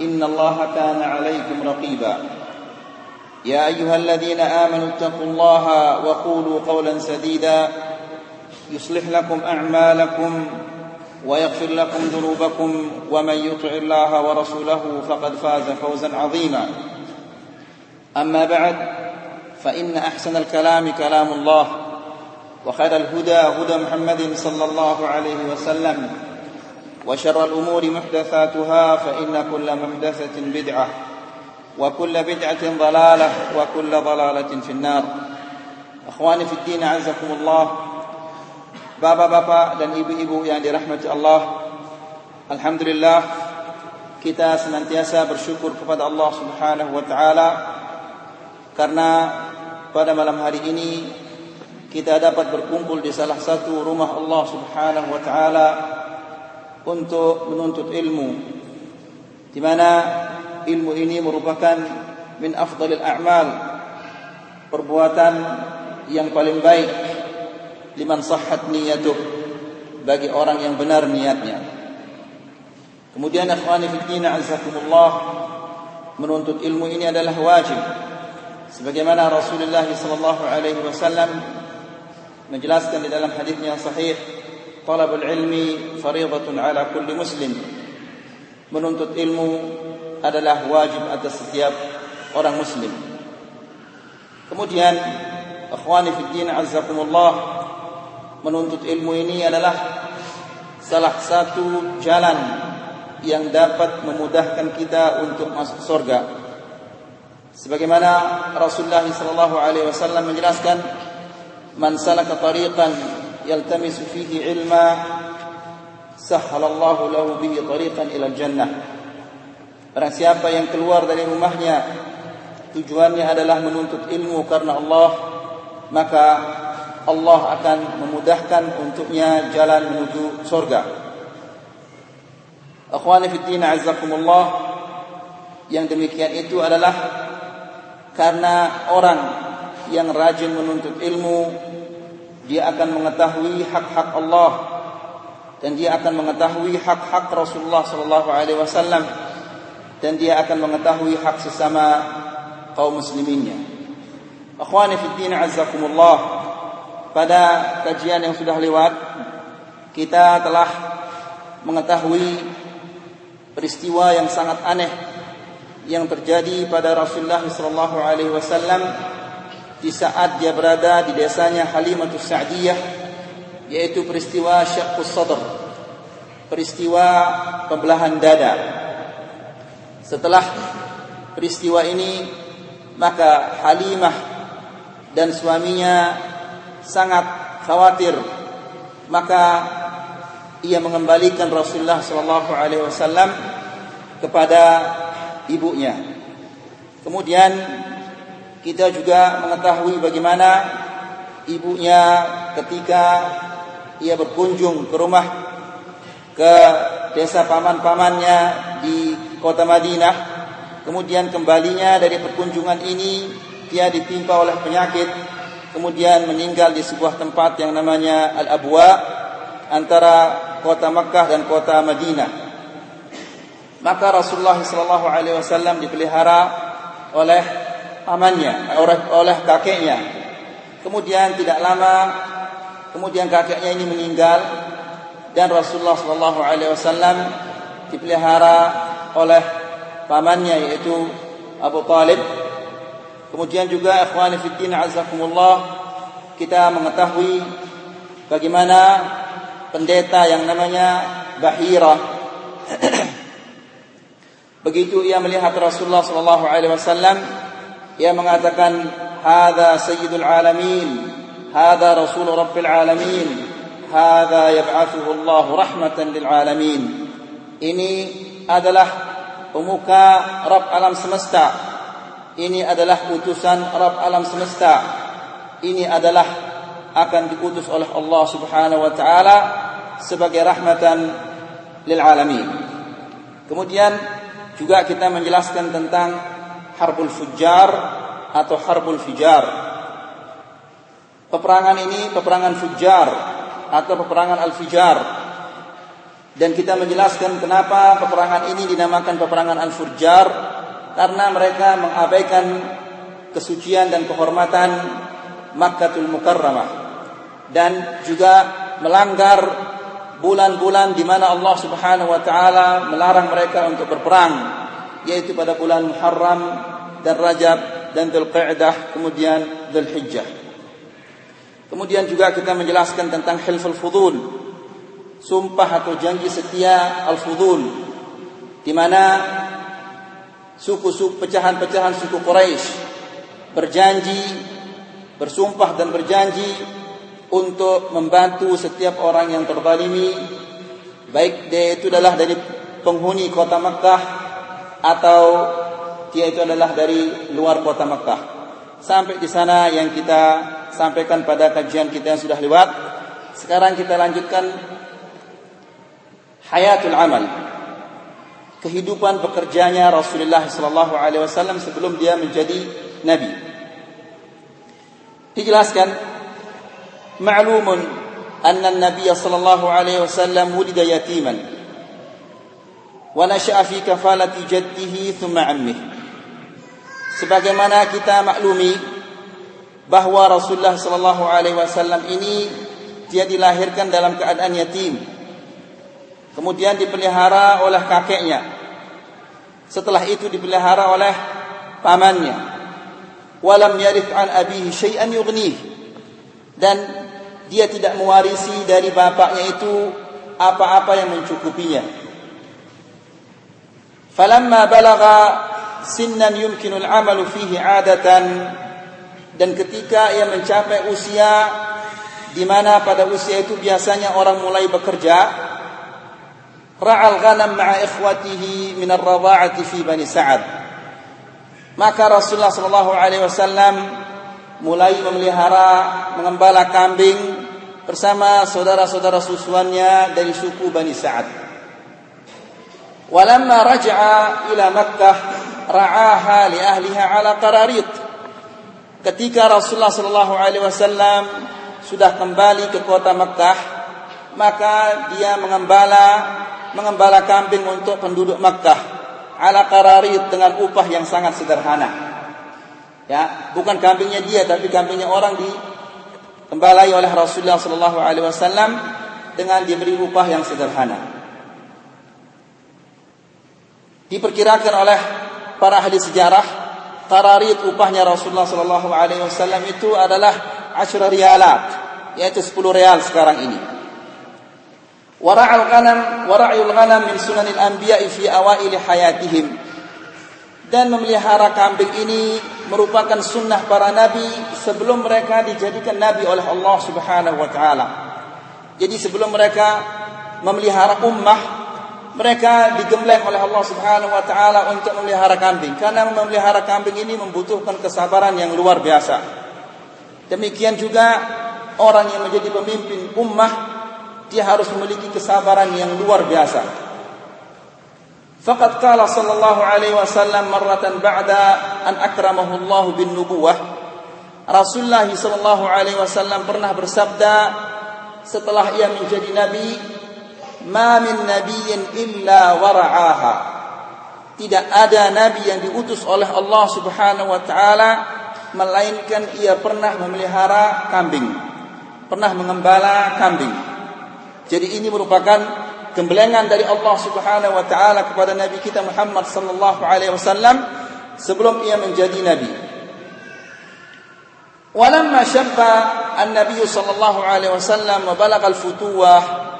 إن الله كان عليكم رقيبا. يا أيها الذين آمنوا اتقوا الله وقولوا قولا سديدا. يصلح لكم أعمالكم ويغفر لكم ذنوبكم. ومن يطع الله ورسوله فقد فاز فوزا عظيما. أما بعد فإن أحسن الكلام كلام الله وخير الهدى هدى محمد صلى الله عليه وسلم. وشر الأمور محدثاتها فإن كل محدثة بدعة وكل بدعة ضلالة وكل ضلالة في النار أخواني في الدين عزكم الله Bapak-bapak dan ibu-ibu yang dirahmati Allah Alhamdulillah Kita senantiasa bersyukur kepada Allah subhanahu wa ta'ala Karena pada malam hari ini Kita dapat berkumpul di salah satu rumah Allah subhanahu wa ta'ala untuk menuntut ilmu di mana ilmu ini merupakan min afdalil a'mal perbuatan yang paling baik liman sahhat niyatuh bagi orang yang benar niatnya. Kemudian akhwani fi din azzakumullah menuntut ilmu ini adalah wajib. Sebagaimana Rasulullah sallallahu alaihi wasallam menjelaskan di dalam hadisnya sahih talabul ilmi faridatun ala kulli muslim. Menuntut ilmu adalah wajib atas setiap orang muslim. Kemudian ikhwani fid din azzakumullah menuntut ilmu ini adalah salah satu jalan yang dapat memudahkan kita untuk masuk surga. Sebagaimana Rasulullah sallallahu alaihi wasallam menjelaskan, "Man salaka tariqan يلتمس فيه علما سهل الله له به طريقا إلى الجنة Barang siapa yang keluar dari rumahnya tujuannya adalah menuntut ilmu karena Allah maka Allah akan memudahkan untuknya jalan menuju surga. Akhwani fi din azzakumullah yang demikian itu adalah karena orang yang rajin menuntut ilmu dia akan mengetahui hak-hak Allah dan dia akan mengetahui hak-hak Rasulullah sallallahu alaihi wasallam dan dia akan mengetahui hak sesama kaum musliminnya. Akhwani fi din azzakumullah. Pada kajian yang sudah lewat kita telah mengetahui peristiwa yang sangat aneh yang terjadi pada Rasulullah sallallahu alaihi wasallam di saat dia berada di desanya Halimatus Sa'diyah yaitu peristiwa syaqqus sadr peristiwa pembelahan dada. Setelah peristiwa ini maka Halimah dan suaminya sangat khawatir. Maka ia mengembalikan Rasulullah sallallahu alaihi wasallam kepada ibunya. Kemudian kita juga mengetahui bagaimana ibunya ketika ia berkunjung ke rumah ke desa paman-pamannya di kota Madinah kemudian kembalinya dari perkunjungan ini dia ditimpa oleh penyakit kemudian meninggal di sebuah tempat yang namanya Al-Abwa antara kota Makkah dan kota Madinah. Maka Rasulullah wasallam dipelihara oleh pamannya oleh, oleh kakeknya. Kemudian tidak lama kemudian kakeknya ini meninggal dan Rasulullah sallallahu alaihi wasallam dipelihara oleh pamannya yaitu Abu Talib. Kemudian juga ikhwani fiddin azakumullah kita mengetahui bagaimana pendeta yang namanya Bahira begitu ia melihat Rasulullah sallallahu alaihi wasallam ia mengatakan hadza sayyidul alamin hadza rasul rabbil alamin hadza yab'athuhu Allah rahmatan lil alamin. Ini adalah pemuka Rabb alam semesta. Ini adalah utusan Rabb alam semesta. Ini adalah akan diutus oleh Allah Subhanahu wa taala sebagai rahmatan lil alamin. Kemudian juga kita menjelaskan tentang harbul fujar atau harbul fijar. Peperangan ini peperangan fujar atau peperangan al-fijar. Dan kita menjelaskan kenapa peperangan ini dinamakan peperangan al-fujar karena mereka mengabaikan kesucian dan kehormatan Makkahul Mukarramah dan juga melanggar bulan-bulan di mana Allah Subhanahu wa taala melarang mereka untuk berperang yaitu pada bulan Muharram dan Rajab dan Dzulqa'dah kemudian Dzulhijjah. Kemudian juga kita menjelaskan tentang Hilful Fudul. Sumpah atau janji setia Al-Fudul di mana suku-suku pecahan-pecahan suku Quraisy berjanji bersumpah dan berjanji untuk membantu setiap orang yang terzalimi baik dia itu adalah dari penghuni kota Mekah atau dia itu adalah dari luar kota Mekah. Sampai di sana yang kita sampaikan pada kajian kita yang sudah lewat. Sekarang kita lanjutkan hayatul amal. Kehidupan bekerjanya Rasulullah sallallahu alaihi wasallam sebelum dia menjadi nabi. Dijelaskan معلوم أن النبي صلى الله عليه وسلم ولد يتيما ونشأ في كفالة جده ثم عمه sebagaimana kita maklumi bahwa Rasulullah sallallahu alaihi wasallam ini dia dilahirkan dalam keadaan yatim kemudian dipelihara oleh kakeknya setelah itu dipelihara oleh pamannya walam yarith an abihi syai'an yughnih dan dia tidak mewarisi dari bapaknya itu apa-apa yang mencukupinya. Falamma balagha sinnan yumkinu al-amalu fihi 'adatan dan ketika ia mencapai usia di mana pada usia itu biasanya orang mulai bekerja ra'al ghanam ma'a ikhwatihi min ar-radha'ati fi bani Sa'ad maka Rasulullah sallallahu alaihi wasallam mulai memelihara mengembala kambing bersama saudara-saudara susuannya dari suku Bani Sa'ad. Raja'a ila Makkah ra'aha li ahliha ala qararit. Ketika Rasulullah sallallahu alaihi wasallam sudah kembali ke kota Makkah, maka dia mengembala mengembala kambing untuk penduduk Makkah ala qararit dengan upah yang sangat sederhana. Ya, bukan kambingnya dia tapi kambingnya orang di tembalai oleh Rasulullah sallallahu alaihi wasallam dengan diberi upah yang sederhana. Diperkirakan oleh para ahli sejarah, tararit upahnya Rasulullah sallallahu alaihi wasallam itu adalah asyra rialat, yaitu 10 real sekarang ini. Wara'ul ghanam, wara'ul ghanam min sunanil anbiya'i fi awaili hayatihim. Dan memelihara kambing ini merupakan sunnah para nabi sebelum mereka dijadikan nabi oleh Allah Subhanahu wa taala. Jadi sebelum mereka memelihara ummah, mereka digembleng oleh Allah Subhanahu wa taala untuk memelihara kambing karena memelihara kambing ini membutuhkan kesabaran yang luar biasa. Demikian juga orang yang menjadi pemimpin ummah dia harus memiliki kesabaran yang luar biasa. Faqad qala sallallahu alaihi wasallam marratan ba'da an akramahu Allah bin nubuwah. Rasulullah sallallahu alaihi wasallam pernah bersabda setelah ia menjadi nabi, "Ma min nabiyyin illa wara'aha." Tidak ada nabi yang diutus oleh Allah Subhanahu wa taala melainkan ia pernah memelihara kambing, pernah mengembala kambing. Jadi ini merupakan gembelengan dari Allah Subhanahu wa taala kepada nabi kita Muhammad sallallahu alaihi wasallam sebelum ia menjadi nabi. Shabba an-nabiy sallallahu alaihi wasallam wa balagha al-futuwah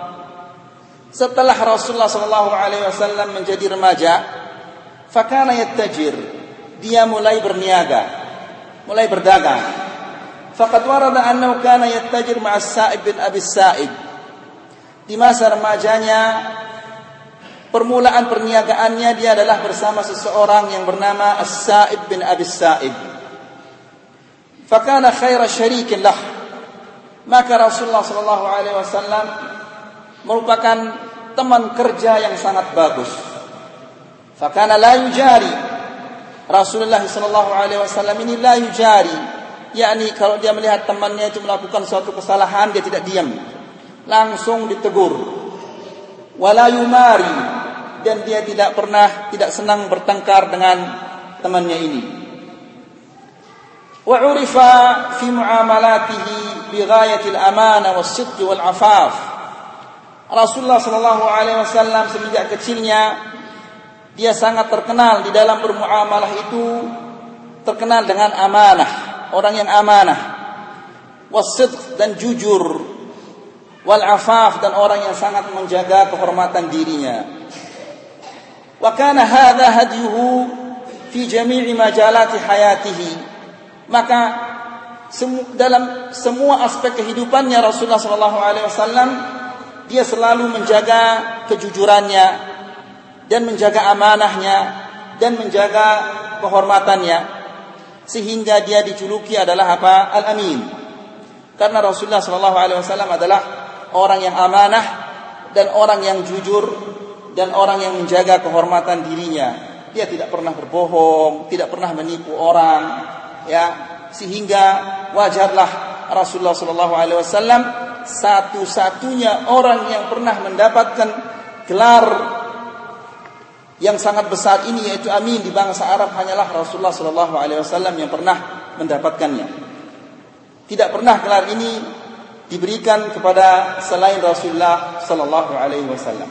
setelah Rasulullah sallallahu alaihi wasallam menjadi remaja, fakana yattajir. Dia mulai berniaga, mulai berdagang. Faqad warada annahu kana yattajir ma'a Sa'ib bin Abi Sa'id. Di masa remajanya permulaan perniagaannya dia adalah bersama seseorang yang bernama As-Sa'ib bin Abi Sa'id. Fakana khaira syarikin lah. Maka Rasulullah sallallahu alaihi wasallam merupakan teman kerja yang sangat bagus. Fakana la yujari. Rasulullah sallallahu alaihi wasallam ini la yujari, yakni kalau dia melihat temannya itu melakukan suatu kesalahan dia tidak diam. Langsung ditegur. Wala yumari dan dia tidak pernah tidak senang bertengkar dengan temannya ini. Wa urifa fi muamalatihi bi ghayatil amana was-sidq wal afaf. Rasulullah Shallallahu Alaihi Wasallam semenjak kecilnya dia sangat terkenal di dalam bermuamalah itu terkenal dengan amanah orang yang amanah wasidq dan jujur wal afaf dan orang yang sangat menjaga kehormatan dirinya. Wa kana hadha hadyuhu fi jami'i majalati hayatihi. Maka dalam semua aspek kehidupannya Rasulullah sallallahu alaihi wasallam dia selalu menjaga kejujurannya dan menjaga amanahnya dan menjaga kehormatannya. Sehingga dia dijuluki adalah apa? Al-amin. Karena Rasulullah Shallallahu Alaihi Wasallam adalah orang yang amanah dan orang yang jujur dan orang yang menjaga kehormatan dirinya. Dia tidak pernah berbohong tidak pernah menipu orang ya. Sehingga wajarlah Rasulullah Shallallahu Alaihi Wasallam satu-satunya orang yang pernah mendapatkan gelar yang sangat besar ini yaitu amin di bangsa Arab hanyalah Rasulullah sallallahu alaihi wasallam yang pernah mendapatkannya. Tidak pernah gelar ini diberikan kepada selain Rasulullah sallallahu alaihi wasallam.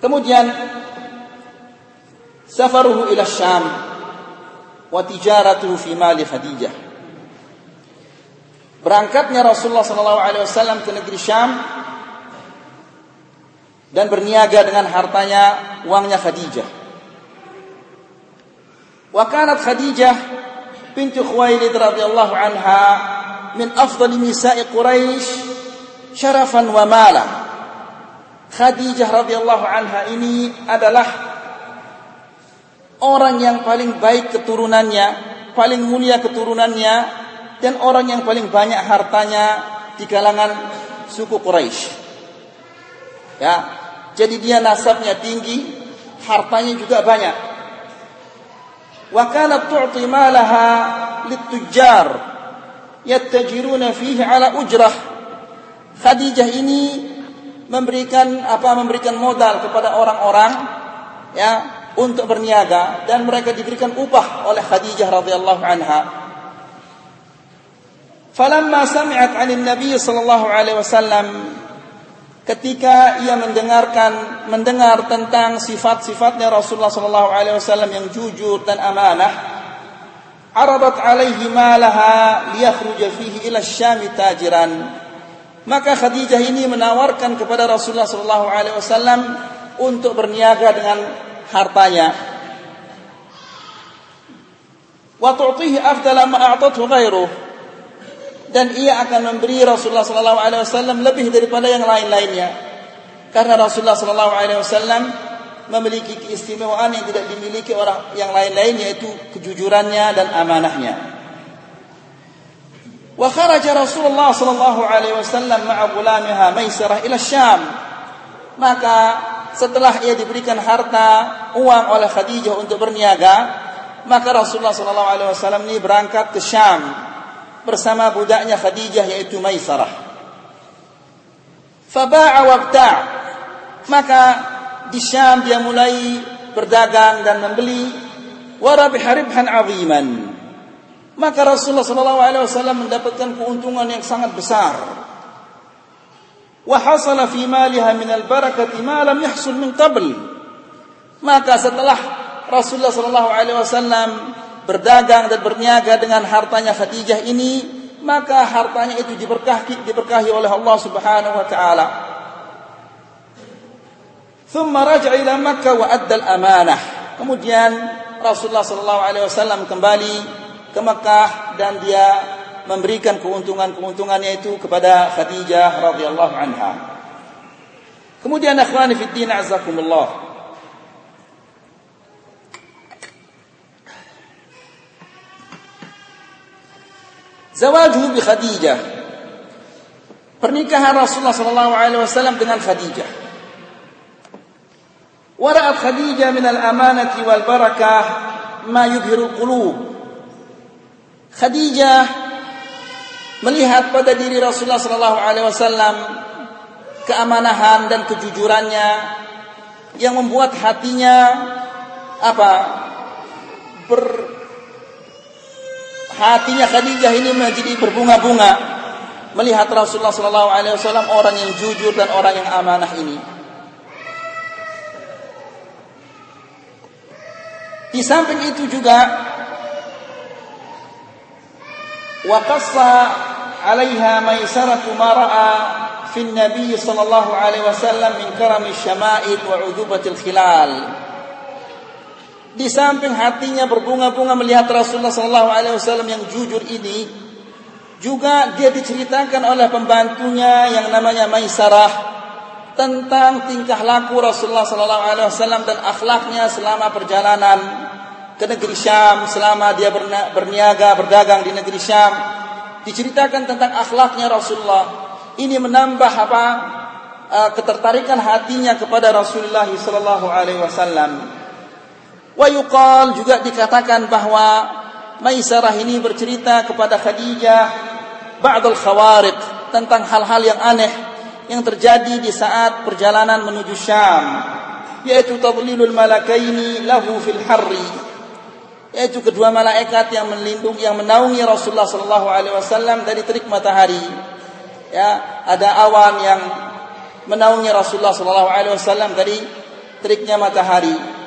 Kemudian safaruhu ila Syam wa tijaratuhu fi mali Khadijah. Berangkatnya Rasulullah SAW ke negeri Syam dan berniaga dengan hartanya uangnya Khadijah. Wa kanat Khadijah binti Khuwailid radhiyallahu anha min afdali nisa'i Quraisy syarafan wa mala. Khadijah radhiyallahu anha ini adalah orang yang paling baik keturunannya, paling mulia keturunannya dan orang yang paling banyak hartanya di kalangan suku Quraisy. Ya, jadi dia nasabnya tinggi, hartanya juga banyak. Wa kanat tu'ti malaha litujjar yattajiruna fihi ala ujrah. Khadijah ini memberikan apa memberikan modal kepada orang-orang ya untuk berniaga dan mereka diberikan upah oleh Khadijah radhiyallahu anha Falamma sami'at 'anil Nabi sallallahu alaihi wasallam ketika ia mendengarkan mendengar tentang sifat-sifatnya Rasulullah sallallahu alaihi wasallam yang jujur dan amanah aradat alaihi malaha liyakhruja fihi ila syam tajiran. Maka Khadijah ini menawarkan kepada Rasulullah sallallahu alaihi wasallam untuk berniaga dengan hartanya. Wa tu'tihi afdala ma a'tathu ghairuhu dan ia akan memberi Rasulullah sallallahu alaihi wasallam lebih daripada yang lain-lainnya. Karena Rasulullah sallallahu alaihi wasallam memiliki keistimewaan yang tidak dimiliki orang yang lain-lain yaitu kejujurannya dan amanahnya. Wa kharaja Rasulullah sallallahu alaihi wasallam ma'a gulamiha Maisarah ila Syam. Maka setelah ia diberikan harta uang oleh Khadijah untuk berniaga, maka Rasulullah sallallahu alaihi wasallam ini berangkat ke Syam bersama budaknya Khadijah yaitu Maisarah. Faba'a wabta' maka di Syam dia mulai berdagang dan membeli warabih ribhan aziman. Maka Rasulullah sallallahu alaihi wasallam mendapatkan keuntungan yang sangat besar. Wa hasala fi maliha min al-barakati ma lam yahsul min qabl. Maka setelah Rasulullah sallallahu alaihi wasallam berdagang dan berniaga dengan hartanya Khadijah ini, maka hartanya itu diberkahi diberkahi oleh Allah Subhanahu wa taala. Thumma raja'a ila Makkah wa adda al-amanah. Kemudian Rasulullah sallallahu alaihi wasallam kembali ke Makkah dan dia memberikan keuntungan-keuntungannya itu kepada Khadijah radhiyallahu anha. Kemudian akhwani fi din azakumullah. Zawajuhu bi Khadijah. Pernikahan Rasulullah sallallahu alaihi wasallam dengan Khadijah. Wara'at Khadijah min al-amanati wal barakah ma yubhiru qulub. Khadijah melihat pada diri Rasulullah sallallahu alaihi wasallam keamanahan dan kejujurannya yang membuat hatinya apa ber hatinya Khadijah ini menjadi berbunga-bunga melihat Rasulullah sallallahu alaihi wasallam orang yang jujur dan orang yang amanah ini. Di samping itu juga wa qassa 'alaiha maisaratu ma ra'a fi an-nabi sallallahu alaihi wasallam min karami syama'id wa khilal. Di samping hatinya berbunga-bunga melihat Rasulullah Wasallam yang jujur ini, juga dia diceritakan oleh pembantunya yang namanya Maisarah tentang tingkah laku Rasulullah Wasallam dan akhlaknya selama perjalanan ke negeri Syam, selama dia berniaga berdagang di negeri Syam, diceritakan tentang akhlaknya Rasulullah. Ini menambah apa? Eh, ketertarikan hatinya kepada Rasulullah Sallallahu Alaihi Wasallam. Wa yuqal juga dikatakan bahwa Maisarah ini bercerita kepada Khadijah ba'dal khawariq tentang hal-hal yang aneh yang terjadi di saat perjalanan menuju Syam yaitu tadlilul malakaini lahu fil harri yaitu kedua malaikat yang melindungi yang menaungi Rasulullah sallallahu alaihi wasallam dari terik matahari ya ada awan yang menaungi Rasulullah sallallahu alaihi wasallam dari teriknya matahari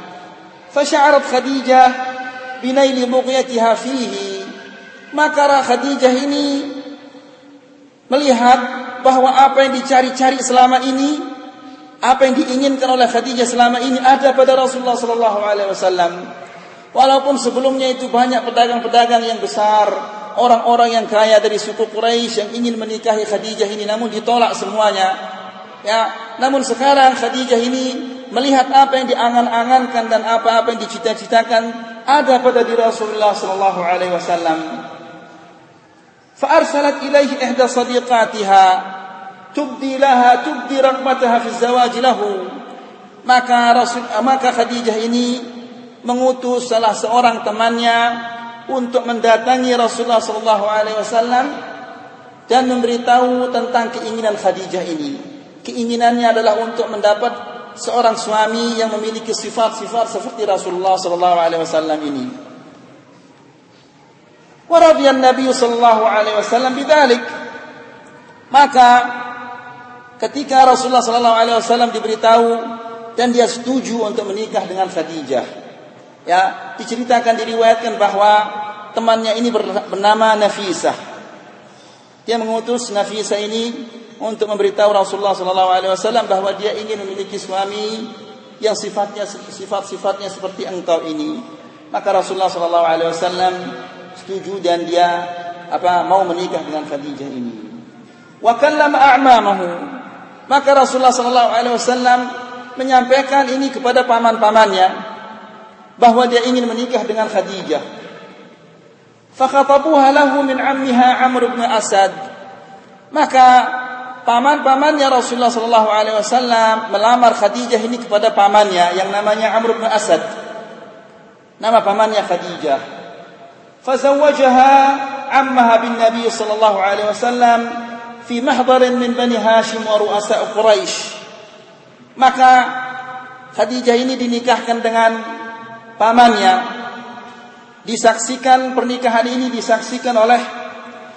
فشعرت خديجة بنيل بغيتها فيه maka Khadijah ini melihat bahwa apa yang dicari-cari selama ini apa yang diinginkan oleh Khadijah selama ini ada pada Rasulullah sallallahu alaihi wasallam walaupun sebelumnya itu banyak pedagang-pedagang yang besar orang-orang yang kaya dari suku Quraisy yang ingin menikahi Khadijah ini namun ditolak semuanya ya namun sekarang Khadijah ini melihat apa yang diangan-angankan dan apa-apa yang dicita-citakan ada pada diri Rasulullah sallallahu alaihi wasallam. Fa arsalat ilaihi ihda sadiqatiha tubdi laha tubdi ragmataha fi zawaj lahu. Maka Rasul eh, maka Khadijah ini mengutus salah seorang temannya untuk mendatangi Rasulullah sallallahu alaihi wasallam dan memberitahu tentang keinginan Khadijah ini. Keinginannya adalah untuk mendapat seorang suami yang memiliki sifat-sifat seperti Rasulullah sallallahu alaihi wasallam ini. Wa Nabi sallallahu alaihi wasallam bidzalik. Maka ketika Rasulullah sallallahu alaihi wasallam diberitahu dan dia setuju untuk menikah dengan Khadijah. Ya, diceritakan diriwayatkan bahwa temannya ini bernama Nafisah. Dia mengutus Nafisah ini untuk memberitahu Rasulullah sallallahu alaihi wasallam bahwa dia ingin memiliki suami yang sifatnya sifat-sifatnya seperti engkau ini. Maka Rasulullah sallallahu alaihi wasallam setuju dan dia apa mau menikah dengan Khadijah ini. Wa a'mamahu. Maka Rasulullah sallallahu alaihi wasallam menyampaikan ini kepada paman-pamannya bahwa dia ingin menikah dengan Khadijah. Fakhatabuha lahu min ammiha Amr bin Asad. Maka paman-pamannya Rasulullah sallallahu alaihi wasallam melamar Khadijah ini kepada pamannya yang namanya Amr bin Asad. Nama pamannya Khadijah. Fazawwajaha ammaha bin Nabi sallallahu alaihi wasallam fi mahdar min Bani Hashim wa ru'asa Quraisy. Maka Khadijah ini dinikahkan dengan pamannya. Disaksikan pernikahan ini disaksikan oleh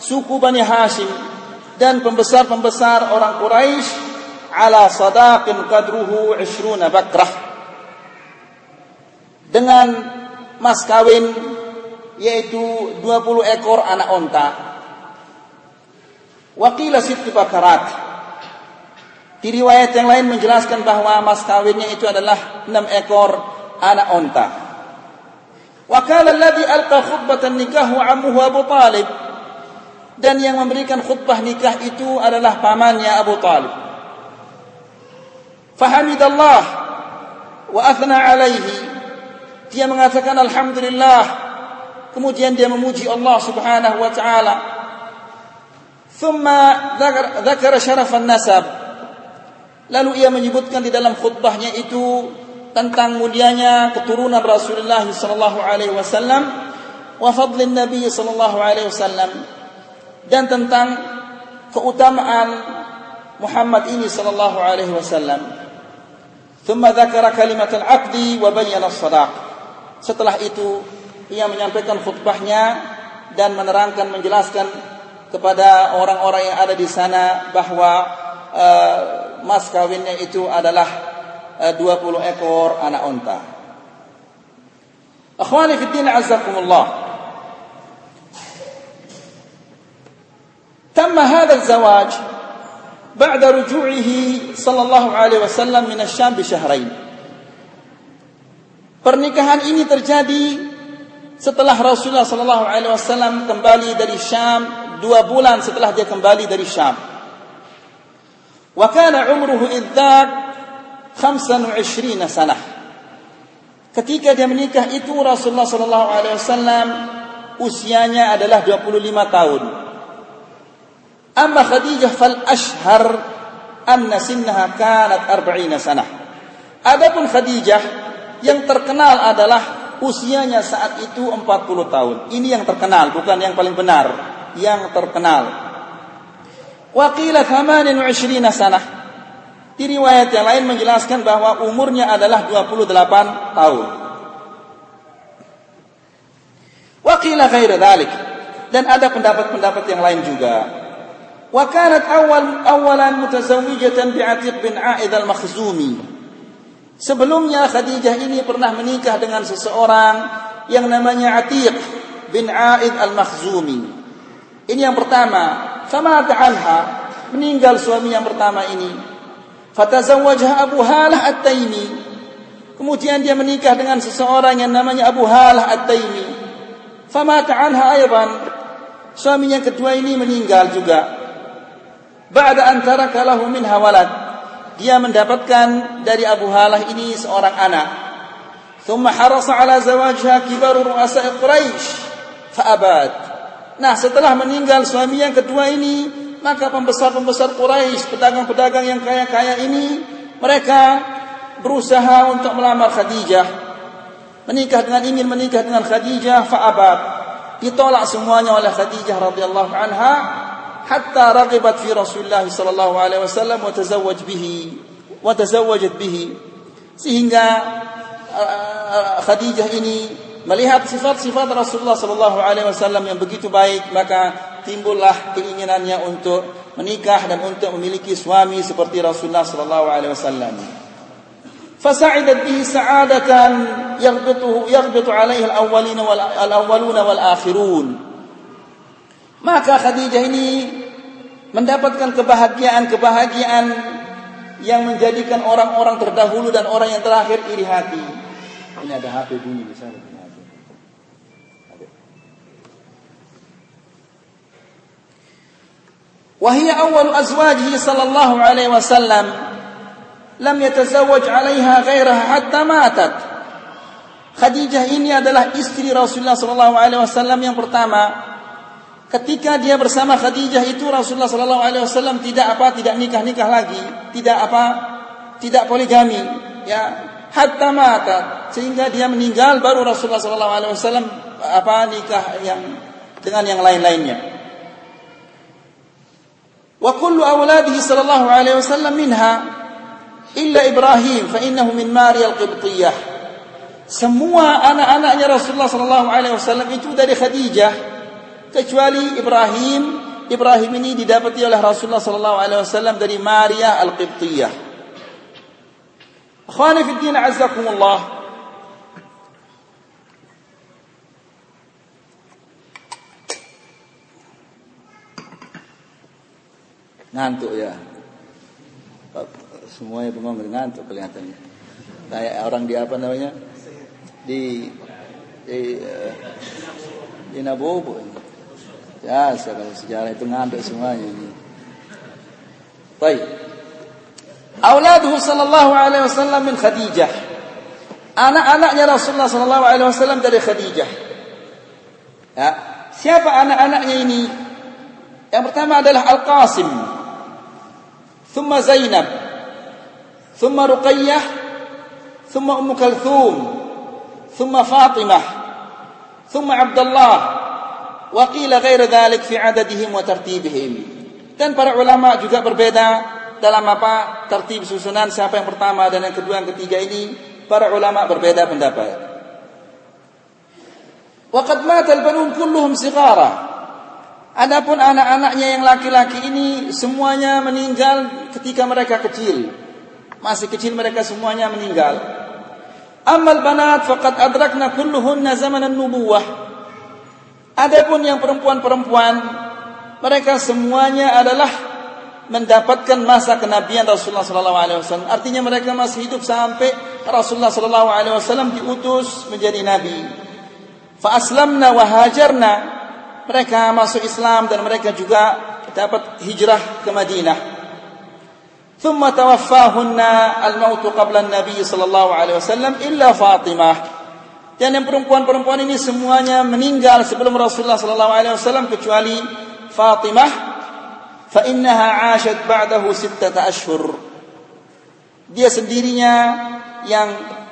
suku Bani Hashim dan pembesar-pembesar orang Quraisy ala sadaqin qadruhu 20 bakrah dengan mas kawin yaitu 20 ekor anak onta. Wakila situ bakarat. Di riwayat yang lain menjelaskan bahwa mas kawinnya itu adalah 6 ekor anak onta. Wakala alladhi alqa khutbatan nikah wa ammuhu Abu Talib. Dan yang memberikan khutbah nikah itu adalah pamannya Abu Talib. Fahamidallah wa athna alaihi. Dia mengatakan alhamdulillah kemudian dia memuji Allah Subhanahu wa taala thumma dzakara syarafan nasab lalu ia menyebutkan di dalam khutbahnya itu tentang mulianya keturunan Rasulullah sallallahu alaihi wasallam wa fadlin Nabi sallallahu alaihi wasallam dan tentang keutamaan Muhammad ini sallallahu alaihi wasallam dzakara kalimat al-'aqdi wa bayyana as-sadaq setelah itu ia menyampaikan khutbahnya dan menerangkan menjelaskan kepada orang-orang yang ada di sana bahwa uh, mas kawinnya itu adalah uh, 20 ekor anak unta. Akhwani fi din azzakumullah. تم هذا الزواج بعد رجوعه صلى الله عليه وسلم من الشام بشهرين. Pernikahan ini terjadi setelah Rasulullah sallallahu alaihi wasallam kembali dari Syam dua bulan setelah dia kembali dari Syam. Wa kana umruhu idzak 25 sanah. Ketika dia menikah itu Rasulullah sallallahu alaihi wasallam usianya adalah 25 tahun. Amma Khadijah fal ashhar anna sinnaha kanat 40 sanah. Adapun Khadijah yang terkenal adalah usianya saat itu 40 tahun. Ini yang terkenal, bukan yang paling benar, yang terkenal. Waqila 28 sanah. Di riwayat yang lain menjelaskan bahwa umurnya adalah 28 tahun. Waqila ghair dhalik. Dan ada pendapat-pendapat yang lain juga. Kanat awal awalan mutazawwijatan bi'Atiq bin A'id al-Makhzumi. Sebelumnya Khadijah ini pernah menikah dengan seseorang yang namanya Atiq bin Aid al-Makhzumi. Ini yang pertama. Sama anha meninggal suami yang pertama ini. Fatazawwajha Abu Halah At-Taimi. Kemudian dia menikah dengan seseorang yang namanya Abu Halah At-Taimi. Fama anha ayban. Suami yang kedua ini meninggal juga. Ba'da antara kalahu min hawalad dia mendapatkan dari Abu Halah ini seorang anak. Thumma harasa ala zawajha kibaru ru'asa Quraisy fa'abad. Nah, setelah meninggal suami yang kedua ini, maka pembesar-pembesar Quraisy, pedagang-pedagang yang kaya-kaya ini, mereka berusaha untuk melamar Khadijah. Menikah dengan ingin menikah dengan Khadijah fa'abad. Ditolak semuanya oleh Khadijah radhiyallahu anha hatta raqibat fi Rasulullah sallallahu alaihi wasallam wa tazawwaj bihi wa tazawwajat bihi sehingga Khadijah ini melihat sifat-sifat Rasulullah sallallahu alaihi wasallam yang begitu baik maka timbullah keinginannya untuk menikah dan untuk memiliki suami seperti Rasulullah sallallahu alaihi wasallam فسعدت به سعادة يغبطه يغبط عليه الأولين والأولون والآخرون maka Khadijah ini mendapatkan kebahagiaan-kebahagiaan yang menjadikan orang-orang terdahulu dan orang yang terakhir iri hati. Ini ada HP bunyi di sana. وهي أول أزواجه صلى الله عليه وسلم لم يتزوج عليها غيرها حتى ماتت Khadijah ini adalah istri Rasulullah sallallahu alaihi wasallam yang pertama Ketika dia bersama Khadijah itu Rasulullah Sallallahu Alaihi Wasallam tidak apa tidak nikah nikah lagi, tidak apa tidak poligami, ya hatta mata sehingga dia meninggal baru Rasulullah Sallallahu Alaihi Wasallam apa nikah yang dengan yang lain-lainnya. Wa kullu awladihi sallallahu alaihi wasallam minha illa Ibrahim fa innahu min Maria al-Qibtiyah. Semua anak-anaknya Rasulullah sallallahu alaihi wasallam itu dari Khadijah kecuali Ibrahim. Ibrahim ini didapati oleh Rasulullah sallallahu alaihi wasallam dari Maria Al-Qibtiyah. Akhwani fi din azakumullah. Ngantuk ya. Semuanya bengong ngantuk kelihatannya. Kayak orang di apa namanya? Di di, eh, di Nabobo. Ya, kalau sejarah itu ngantuk semuanya ini. Baik. Auladuhu sallallahu alaihi wasallam min Khadijah. Anak-anaknya Rasulullah sallallahu alaihi wasallam dari Khadijah. Ya, siapa anak-anaknya ini? Yang pertama adalah Al-Qasim. Thumma Zainab. Thumma Ruqayyah. Thumma Ummu Kalthum. Thumma Fatimah. Thumma Abdullah. Wa qila ghair dhalik fi adadihim wa tartibihim. Dan para ulama juga berbeda dalam apa tertib susunan siapa yang pertama dan yang kedua yang ketiga ini para ulama berbeda pendapat. Waqad mata al-banun kulluhum sighara. Adapun anak-anaknya yang laki-laki ini semuanya meninggal ketika mereka kecil. Masih kecil mereka semuanya meninggal. Amal banat faqad adrakna kulluhunna zaman nubuwah. Adapun yang perempuan-perempuan, mereka semuanya adalah mendapatkan masa kenabian Rasulullah sallallahu alaihi wasallam. Artinya mereka masih hidup sampai Rasulullah sallallahu alaihi wasallam diutus menjadi nabi. Fa aslamna wa hajarna. Mereka masuk Islam dan mereka juga dapat hijrah ke Madinah. Thumma tawaffahunna al-mautu qabla an-nabi sallallahu alaihi wasallam illa Fatimah dan yang perempuan-perempuan ini semuanya meninggal sebelum Rasulullah sallallahu alaihi wasallam kecuali Fatimah. Fa innaha 'ashat ba'dahu sittata ashhur. Dia sendirinya yang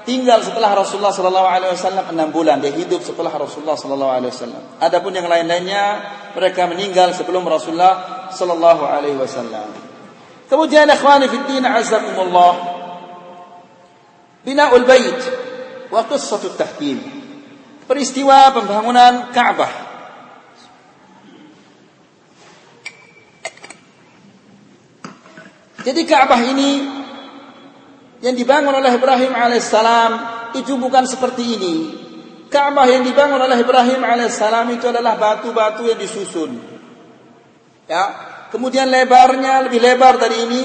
tinggal setelah Rasulullah sallallahu alaihi wasallam 6 bulan. Dia hidup setelah Rasulullah sallallahu alaihi wasallam. Adapun yang lain-lainnya mereka meninggal sebelum Rasulullah sallallahu alaihi wasallam. Kemudian ikhwani fi din azakumullah. Bina'ul bait wa qissatut tahkim peristiwa pembangunan Ka'bah jadi Ka'bah ini yang dibangun oleh Ibrahim alaihissalam itu bukan seperti ini. Ka'bah yang dibangun oleh Ibrahim alaihissalam itu adalah batu-batu yang disusun. Ya, kemudian lebarnya lebih lebar dari ini,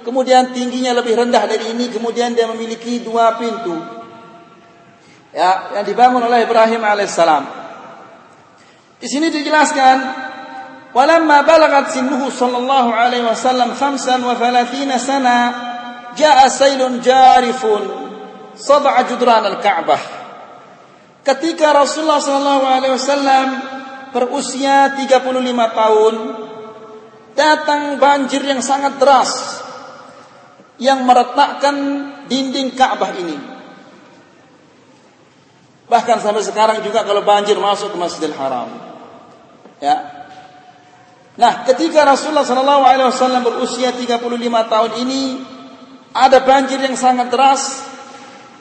kemudian tingginya lebih rendah dari ini, kemudian dia memiliki dua pintu. Ya, yang dibangun oleh Ibrahim alaihissalam. Di sini dijelaskan, "Walamma balagat sinnuhu sallallahu alaihi wasallam 35 sana" jaa sailun jarifun sab'a judran al-Ka'bah. Ketika Rasulullah sallallahu alaihi wasallam berusia 35 tahun, datang banjir yang sangat deras yang meretakkan dinding Ka'bah ini. Bahkan sampai sekarang juga kalau banjir masuk ke Masjidil Haram. Ya. Nah, ketika Rasulullah sallallahu alaihi wasallam berusia 35 tahun ini, ada banjir yang sangat deras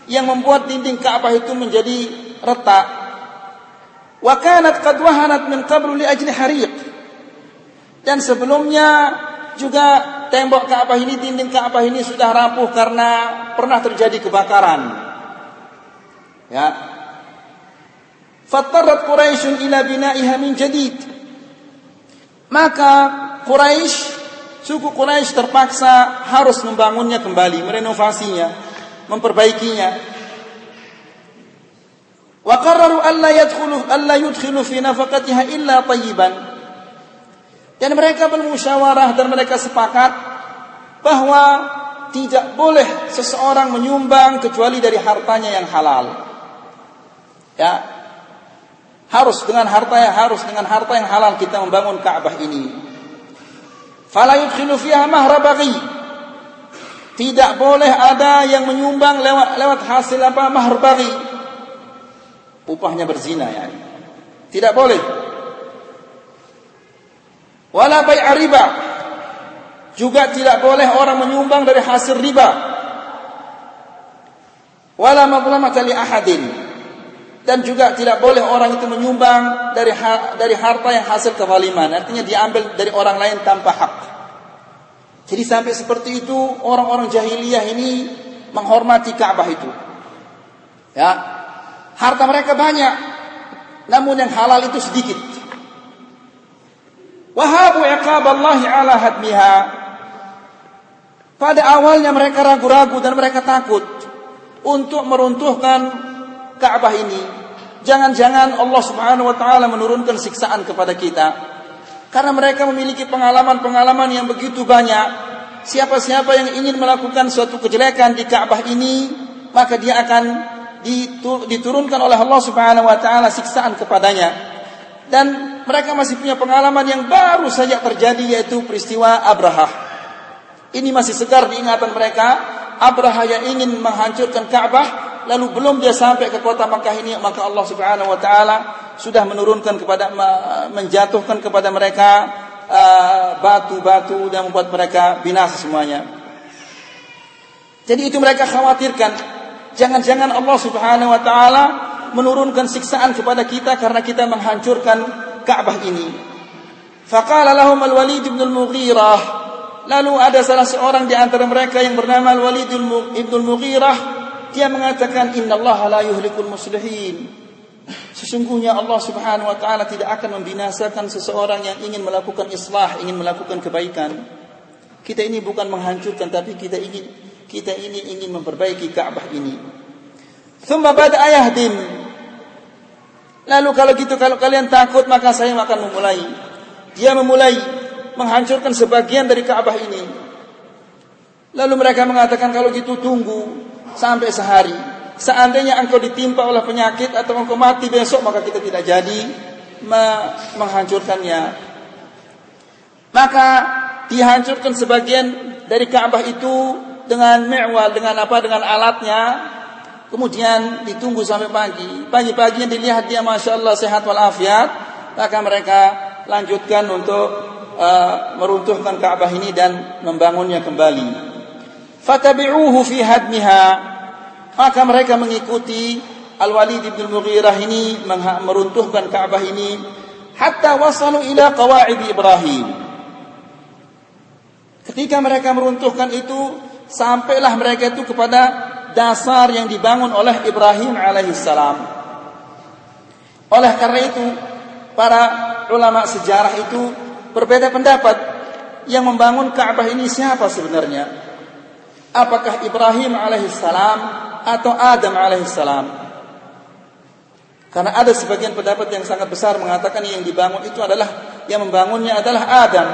yang membuat dinding Ka'bah itu menjadi retak. Wa kanat qad wahanat min qablu li ajli hariq. Dan sebelumnya juga tembok Ka'bah ini, dinding Ka'bah ini sudah rapuh karena pernah terjadi kebakaran. Ya. Fattarat Quraisy ila bina'iha min jadid. Maka Quraisy suku Quraisy terpaksa harus membangunnya kembali, merenovasinya, memperbaikinya. Wa qarraru alla yadkhulu alla yudkhilu fi nafaqatiha illa tayyiban. Dan mereka bermusyawarah dan mereka sepakat bahwa tidak boleh seseorang menyumbang kecuali dari hartanya yang halal. Ya. Harus dengan harta yang harus dengan harta yang halal kita membangun Ka'bah ini. Fala yudkhilu fiha tidak boleh ada yang menyumbang lewat lewat hasil apa mahar upahnya berzina ya. Tidak boleh. Wala bai'a riba. Juga tidak boleh orang menyumbang dari hasil riba. Wala li ahadin dan juga tidak boleh orang itu menyumbang dari dari harta yang hasil kezaliman. Artinya diambil dari orang lain tanpa hak. Jadi sampai seperti itu orang-orang jahiliyah ini menghormati Ka'bah itu. Ya. Harta mereka banyak namun yang halal itu sedikit. Wahabu iqab Allah ala hadmiha. Pada awalnya mereka ragu-ragu dan mereka takut untuk meruntuhkan Ka'bah ini. Jangan-jangan Allah Subhanahu wa taala menurunkan siksaan kepada kita. Karena mereka memiliki pengalaman-pengalaman yang begitu banyak. Siapa-siapa yang ingin melakukan suatu kejelekan di Ka'bah ini, maka dia akan diturunkan oleh Allah Subhanahu wa taala siksaan kepadanya. Dan mereka masih punya pengalaman yang baru saja terjadi yaitu peristiwa Abraha. Ini masih segar di ingatan mereka. Abraha yang ingin menghancurkan Ka'bah lalu belum dia sampai ke kota Makkah ini maka Allah Subhanahu wa taala sudah menurunkan kepada menjatuhkan kepada mereka uh, batu-batu dan membuat mereka binasa semuanya. Jadi itu mereka khawatirkan jangan-jangan Allah Subhanahu wa taala menurunkan siksaan kepada kita karena kita menghancurkan Ka'bah ini. Faqala lahum al-Walid bin al-Mughirah. Lalu ada salah seorang di antara mereka yang bernama Al-Walid bin al-Mughirah, dia mengatakan innallaha la yuhlikul muslihin. Sesungguhnya Allah Subhanahu wa taala tidak akan membinasakan seseorang yang ingin melakukan islah, ingin melakukan kebaikan. Kita ini bukan menghancurkan tapi kita ingin kita ini ingin memperbaiki Ka'bah ini. Thumma bada yahdim Lalu kalau gitu kalau kalian takut maka saya akan memulai. Dia memulai menghancurkan sebagian dari Ka'bah ini. Lalu mereka mengatakan kalau gitu tunggu sampai sehari. Seandainya engkau ditimpa oleh penyakit atau engkau mati besok maka kita tidak jadi menghancurkannya. Maka dihancurkan sebagian dari Ka'bah itu dengan mi'wal dengan apa dengan alatnya Kemudian ditunggu sampai pagi. Pagi-pagi yang dilihat dia Masya Allah sehat walafiat. Maka mereka lanjutkan untuk uh, meruntuhkan Ka'bah ini dan membangunnya kembali. Fatabi'uhu fi hadmiha. Maka mereka mengikuti Al-Walid bin Mughirah ini meruntuhkan Ka'bah ini hatta wasalu ila qawaid Ibrahim. Ketika mereka meruntuhkan itu, sampailah mereka itu kepada dasar yang dibangun oleh Ibrahim alaihissalam. Oleh karena itu, para ulama sejarah itu berbeda pendapat yang membangun Ka'bah ini siapa sebenarnya? Apakah Ibrahim alaihissalam atau Adam alaihissalam? Karena ada sebagian pendapat yang sangat besar mengatakan yang dibangun itu adalah yang membangunnya adalah Adam.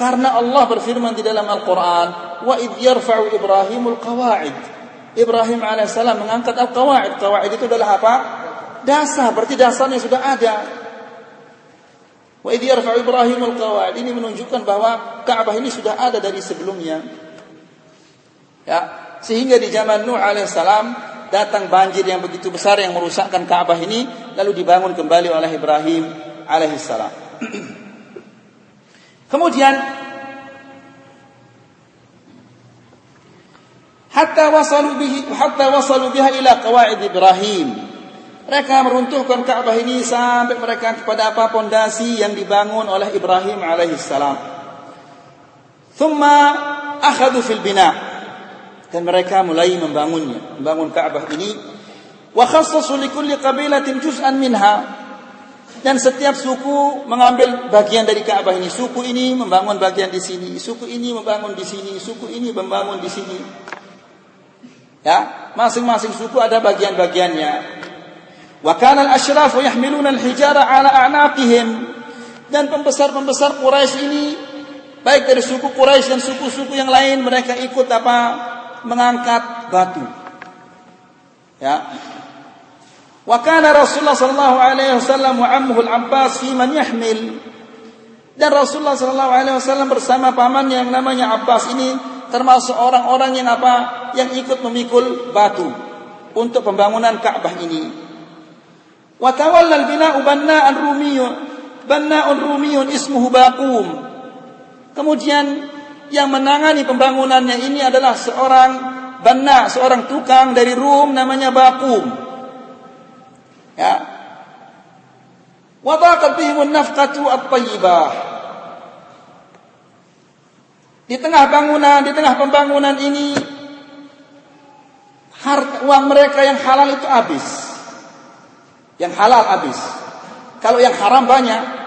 Karena Allah berfirman di dalam Al-Quran, wa idh yarfa'u Ibrahimul qawa'id Ibrahim alaihissalam mengangkat al-qawaid. Qawaid itu adalah apa? Dasar, berarti dasarnya sudah ada. Wa idh yarfa'u Ibrahim al-qawaid. Ini menunjukkan bahwa Ka'bah ini sudah ada dari sebelumnya. Ya, sehingga di zaman Nuh alaihissalam datang banjir yang begitu besar yang merusakkan Ka'bah ini lalu dibangun kembali oleh Ibrahim alaihissalam. Kemudian hatta wasalu bihi hatta wasalu biha ila qawaid Ibrahim. Mereka meruntuhkan Ka'bah ini sampai mereka kepada apa pondasi yang dibangun oleh Ibrahim alaihissalam. Thumma akhadu fil bina. Dan mereka mulai membangunnya, membangun Ka'bah ini. Wa khassasu minha. Dan setiap suku mengambil bagian dari Ka'bah ini. Suku ini membangun bagian di sini, suku ini membangun di sini, suku ini membangun di sini. Ya, masing-masing suku ada bagian-bagiannya. Wa kana al-ashrafu yahmiluna al-hijara ala a'naqihim. Dan pembesar-pembesar Quraisy ini baik dari suku Quraisy dan suku-suku yang lain mereka ikut apa? Mengangkat batu. Ya. Wa kana Rasulullah sallallahu alaihi wasallam wa ammuhu al-Abbas fi man yahmil. Dan Rasulullah sallallahu alaihi wasallam bersama pamannya yang namanya Abbas ini termasuk orang-orang yang apa yang ikut memikul batu untuk pembangunan Ka'bah ini. Wa tawalla al-bina'u banna'an rumiyun banna'un rumiyun ismuhu Baqum. Kemudian yang menangani pembangunannya ini adalah seorang banna, seorang tukang dari Rum namanya Baqum. Ya. Wa taqat bihim an-nafqatu at-tayyibah. Di tengah bangunan, di tengah pembangunan ini harta uang mereka yang halal itu habis. Yang halal habis. Kalau yang haram banyak.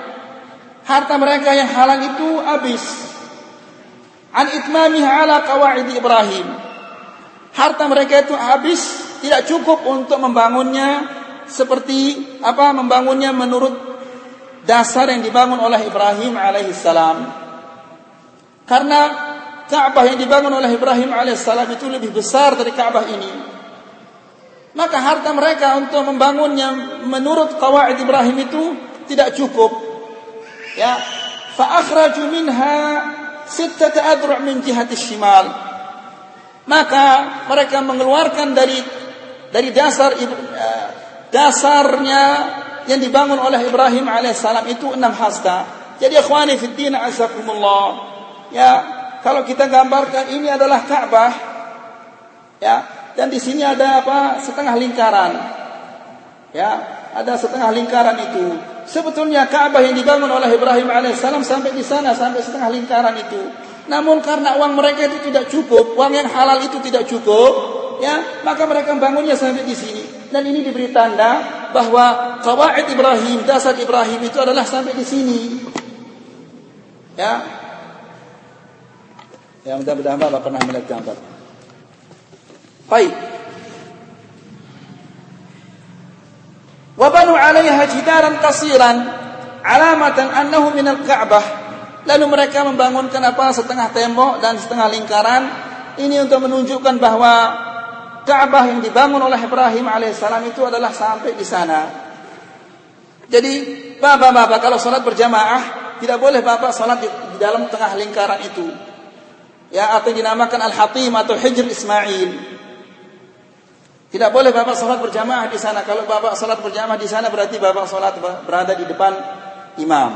harta mereka yang halal itu habis. An itmamiha ala qawaid Ibrahim. Harta mereka itu habis, tidak cukup untuk membangunnya seperti apa membangunnya menurut dasar yang dibangun oleh Ibrahim alaihissalam. Karena Ka'bah yang dibangun oleh Ibrahim alaihissalam itu lebih besar dari Ka'bah ini. Maka harta mereka untuk membangunnya menurut kawaid Ibrahim itu tidak cukup. Ya, fa akhraju minha sittata adru' min jihati shimal. Maka mereka mengeluarkan dari dari dasar eh, dasarnya yang dibangun oleh Ibrahim alaihissalam itu enam hasta. Jadi ikhwani fi din. Ya, kalau kita gambarkan ini adalah Ka'bah. Ya, dan di sini ada apa? Setengah lingkaran. Ya, ada setengah lingkaran itu. Sebetulnya Ka'bah yang dibangun oleh Ibrahim alaihissalam sampai di sana sampai setengah lingkaran itu. Namun karena uang mereka itu tidak cukup, uang yang halal itu tidak cukup, ya, maka mereka bangunnya sampai di sini. Dan ini diberi tanda bahwa kawaid Ibrahim, dasar Ibrahim itu adalah sampai di sini. Ya. Ya mudah-mudahan Bapak pernah melihat gambar. Baik. Wabanu 'alaiha jidaran qasiran alamatan annahu min al-Ka'bah. Lalu mereka membangunkan apa setengah tembok dan setengah lingkaran ini untuk menunjukkan bahwa Ka'bah yang dibangun oleh Ibrahim alaihissalam itu adalah sampai di sana. Jadi bapak-bapak kalau sholat berjamaah tidak boleh bapak sholat di, di dalam tengah lingkaran itu. Ya atau dinamakan al-hatim atau hijr Ismail. Tidak boleh bapak salat berjamaah di sana. Kalau bapak salat berjamaah di sana berarti bapak salat berada di depan imam.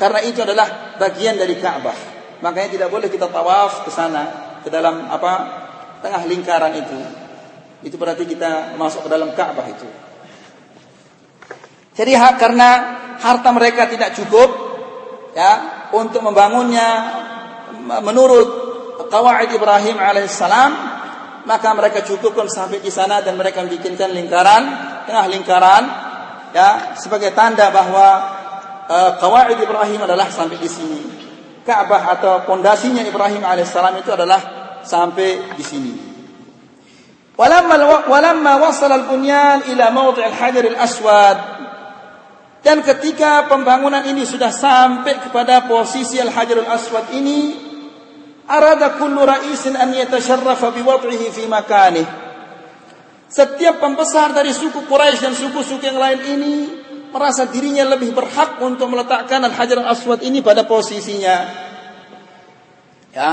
Karena itu adalah bagian dari Ka'bah. Makanya tidak boleh kita tawaf ke sana ke dalam apa tengah lingkaran itu. Itu berarti kita masuk ke dalam Ka'bah itu. Jadi karena harta mereka tidak cukup ya untuk membangunnya menurut kawaid Ibrahim alaihissalam maka mereka cukupkan sampai di sana dan mereka bikinkan lingkaran tengah lingkaran ya sebagai tanda bahwa uh, Ibrahim adalah sampai di sini. Ka'bah atau pondasinya Ibrahim alaihissalam itu adalah sampai di sini. Walamma walamma wasala al-bunyan ila mawdi' al-hajar al-aswad dan ketika pembangunan ini sudah sampai kepada posisi al-hajar al-aswad ini arada kullu ra'isin an yatasharrafa biwad'ihi fi makanih. Setiap pembesar dari suku Quraisy dan suku-suku yang lain ini merasa dirinya lebih berhak untuk meletakkan Al-Hajar Al-Aswad ini pada posisinya. Ya.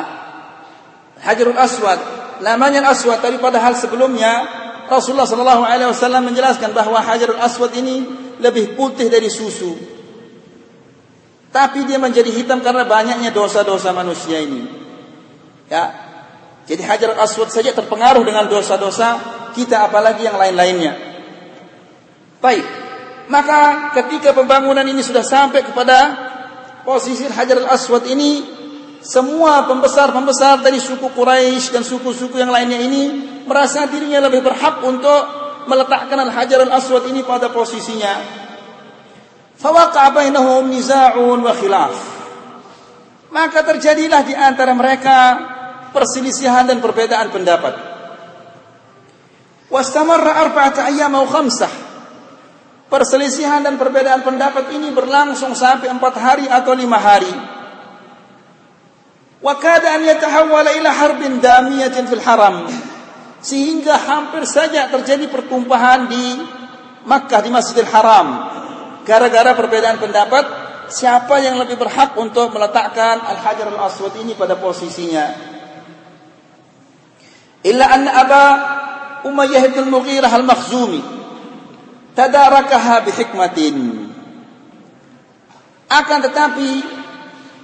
Hajarul Aswad namanya Al-Aswad tapi pada hal sebelumnya Rasulullah sallallahu alaihi wasallam menjelaskan bahwa Hajarul Aswad ini lebih putih dari susu. Tapi dia menjadi hitam karena banyaknya dosa-dosa manusia ini. Ya. Jadi Hajar Aswad saja terpengaruh dengan dosa-dosa kita apalagi yang lain-lainnya. Baik. Maka ketika pembangunan ini sudah sampai kepada posisi Hajar Aswad ini semua pembesar-pembesar dari suku Quraisy dan suku-suku yang lainnya ini merasa dirinya lebih berhak untuk meletakkan Al-Hajar Al-Aswad ini pada posisinya. Fawaqa niza'un wa khilaf. Maka terjadilah di antara mereka perselisihan dan perbedaan pendapat. Wastamarra arba'ata ayyam au khamsah. Perselisihan dan perbedaan pendapat ini berlangsung sampai empat hari atau lima hari. Wa kada an yatahawwala ila harbin damiyatin fil haram. Sehingga hampir saja terjadi pertumpahan di Makkah di Masjidil Haram. Gara-gara perbedaan pendapat siapa yang lebih berhak untuk meletakkan Al-Hajar Al-Aswad ini pada posisinya. Illa anna Aba Umayyah bin Mughirah al-Makhzumi tadarakaha bihikmatin. Akan tetapi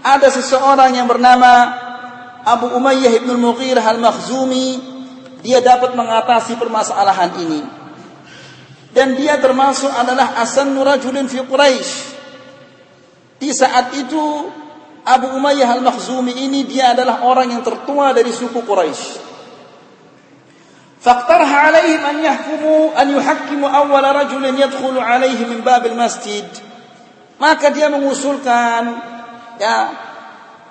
ada seseorang yang bernama Abu Umayyah bin Mughirah al-Makhzumi dia dapat mengatasi permasalahan ini. Dan dia termasuk adalah asan rajulin fi Quraisy. Di saat itu Abu Umayyah al-Makhzumi ini dia adalah orang yang tertua dari suku Quraisy. فاقترح عليهم أن يحكموا أن يحكموا أول رجل يدخل عليه من باب المسجد Maka dia mengusulkan ya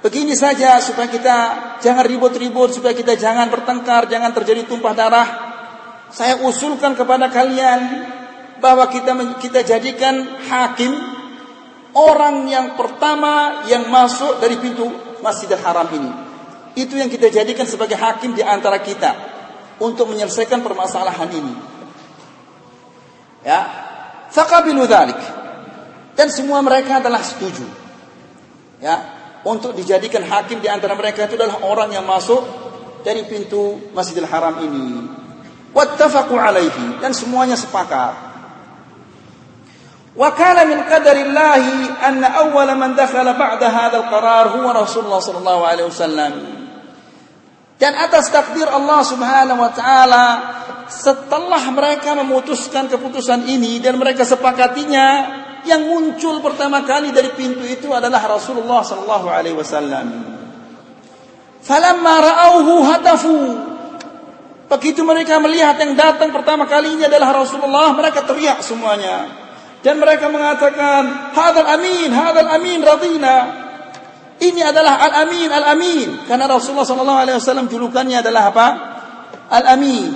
begini saja supaya kita jangan ribut-ribut, supaya kita jangan bertengkar, jangan terjadi tumpah darah. Saya usulkan kepada kalian bahwa kita kita jadikan hakim orang yang pertama yang masuk dari pintu Masjidil Haram ini. Itu yang kita jadikan sebagai hakim di antara kita untuk menyelesaikan permasalahan ini. Ya. fakabilu dalik. Dan semua mereka adalah setuju. Ya, untuk dijadikan hakim di antara mereka itu adalah orang yang masuk dari pintu Masjidil Haram ini. Wattafaqu alaihi dan semuanya sepakat. Wa kana min qadarillahi an awwala man dakhala ba'da hadzal qarar huwa Rasulullah sallallahu alaihi wasallam dan atas takdir Allah Subhanahu wa taala setelah mereka memutuskan keputusan ini dan mereka sepakatinya yang muncul pertama kali dari pintu itu adalah Rasulullah sallallahu alaihi wasallam. Falamma ra'awhu hatafu Begitu mereka melihat yang datang pertama kalinya adalah Rasulullah, mereka teriak semuanya. Dan mereka mengatakan, "Hadzal amin, hadzal amin radina." Ini adalah Al-Amin, Al-Amin. Karena Rasulullah sallallahu alaihi wasallam julukannya adalah apa? Al-Amin.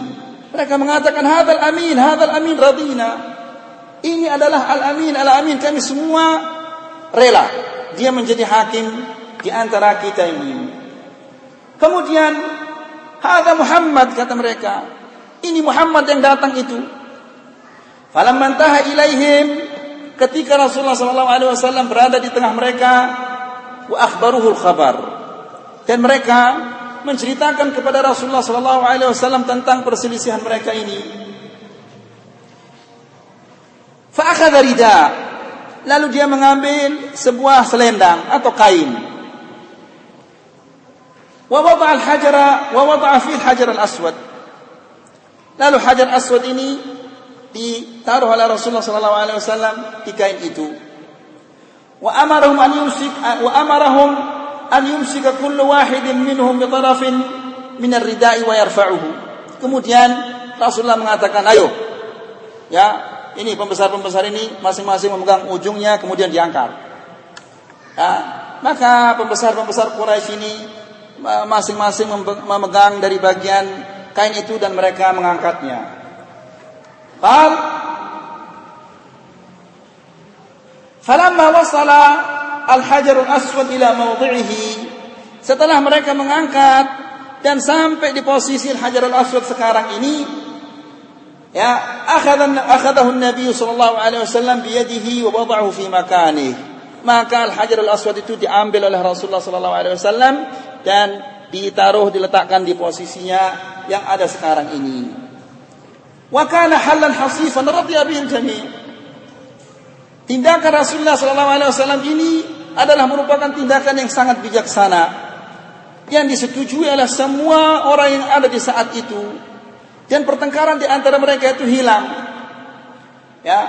Mereka mengatakan hadzal amin, hadzal amin radina. Ini adalah Al-Amin, Al-Amin. Kami semua rela dia menjadi hakim di antara kita ini. Kemudian hadza Muhammad kata mereka. Ini Muhammad yang datang itu. Falamma intaha ilaihim ketika Rasulullah sallallahu alaihi wasallam berada di tengah mereka wa akhbaruhul khabar. Dan mereka menceritakan kepada Rasulullah sallallahu alaihi wasallam tentang perselisihan mereka ini. Fa akhadha rida. Lalu dia mengambil sebuah selendang atau kain. Wa wada'a al-hajara wa wada'a fi al-hajar al-aswad. Lalu hajar aswad ini ditaruh oleh Rasulullah sallallahu alaihi wasallam di kain itu. Wa amarahum an yumsik wa amarahum an yumsika kullu wahidin minhum bi tarafin min ar-ridai wa yarfa'uhu. Kemudian Rasulullah mengatakan, "Ayo. Ya, ini pembesar-pembesar ini masing-masing memegang ujungnya kemudian diangkat." Ya, maka pembesar-pembesar Quraisy ini masing-masing memegang dari bagian kain itu dan mereka mengangkatnya. Qal Falamma wasala al-hajar al-aswad ila mawdi'ihi. Setelah mereka mengangkat dan sampai di posisi al-hajar al-aswad sekarang ini ya akhadha akhadahu an-nabi sallallahu alaihi wasallam bi yadihi wa wada'ahu fi makanihi. Maka al-hajar al-aswad itu diambil oleh Rasulullah sallallahu alaihi wasallam dan ditaruh diletakkan di posisinya yang ada sekarang ini. Wa kana halan hasifan radiya bihi al-jami' Tindakan Rasulullah SAW ini adalah merupakan tindakan yang sangat bijaksana yang disetujui oleh semua orang yang ada di saat itu dan pertengkaran di antara mereka itu hilang. Ya.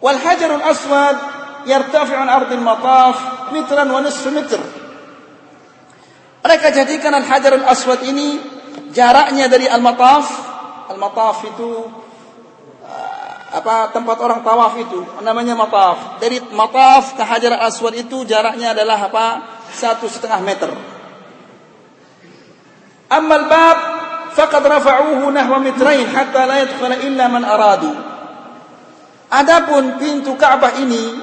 Wal hajarul aswad yartafi'u an ardil mataf mitran wa nisfu mitr. Mereka jadikan al hajarul aswad ini jaraknya dari al mataf, al mataf itu apa tempat orang tawaf itu namanya mataf. Dari mataf ke Hajar Aswad itu jaraknya adalah apa? Satu setengah meter. Amal bab faqad rafa'uhu nahwa mitrain hatta la yadkhula illa man aradu. Adapun pintu Ka'bah ini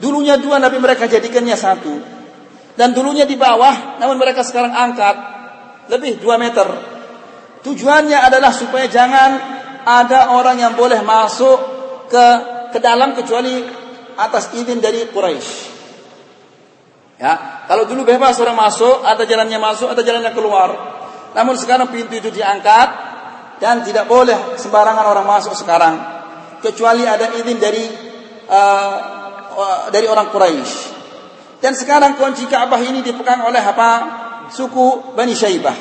dulunya dua Nabi mereka jadikannya satu. Dan dulunya di bawah namun mereka sekarang angkat lebih dua meter. Tujuannya adalah supaya jangan ada orang yang boleh masuk ke ke dalam kecuali atas izin dari Quraisy. Ya, kalau dulu bebas orang masuk, ada jalannya masuk, ada jalannya keluar. Namun sekarang pintu itu diangkat dan tidak boleh sembarangan orang masuk sekarang kecuali ada izin dari uh, dari orang Quraisy. Dan sekarang kunci Ka'bah ini dipegang oleh apa? Suku Bani Syaibah.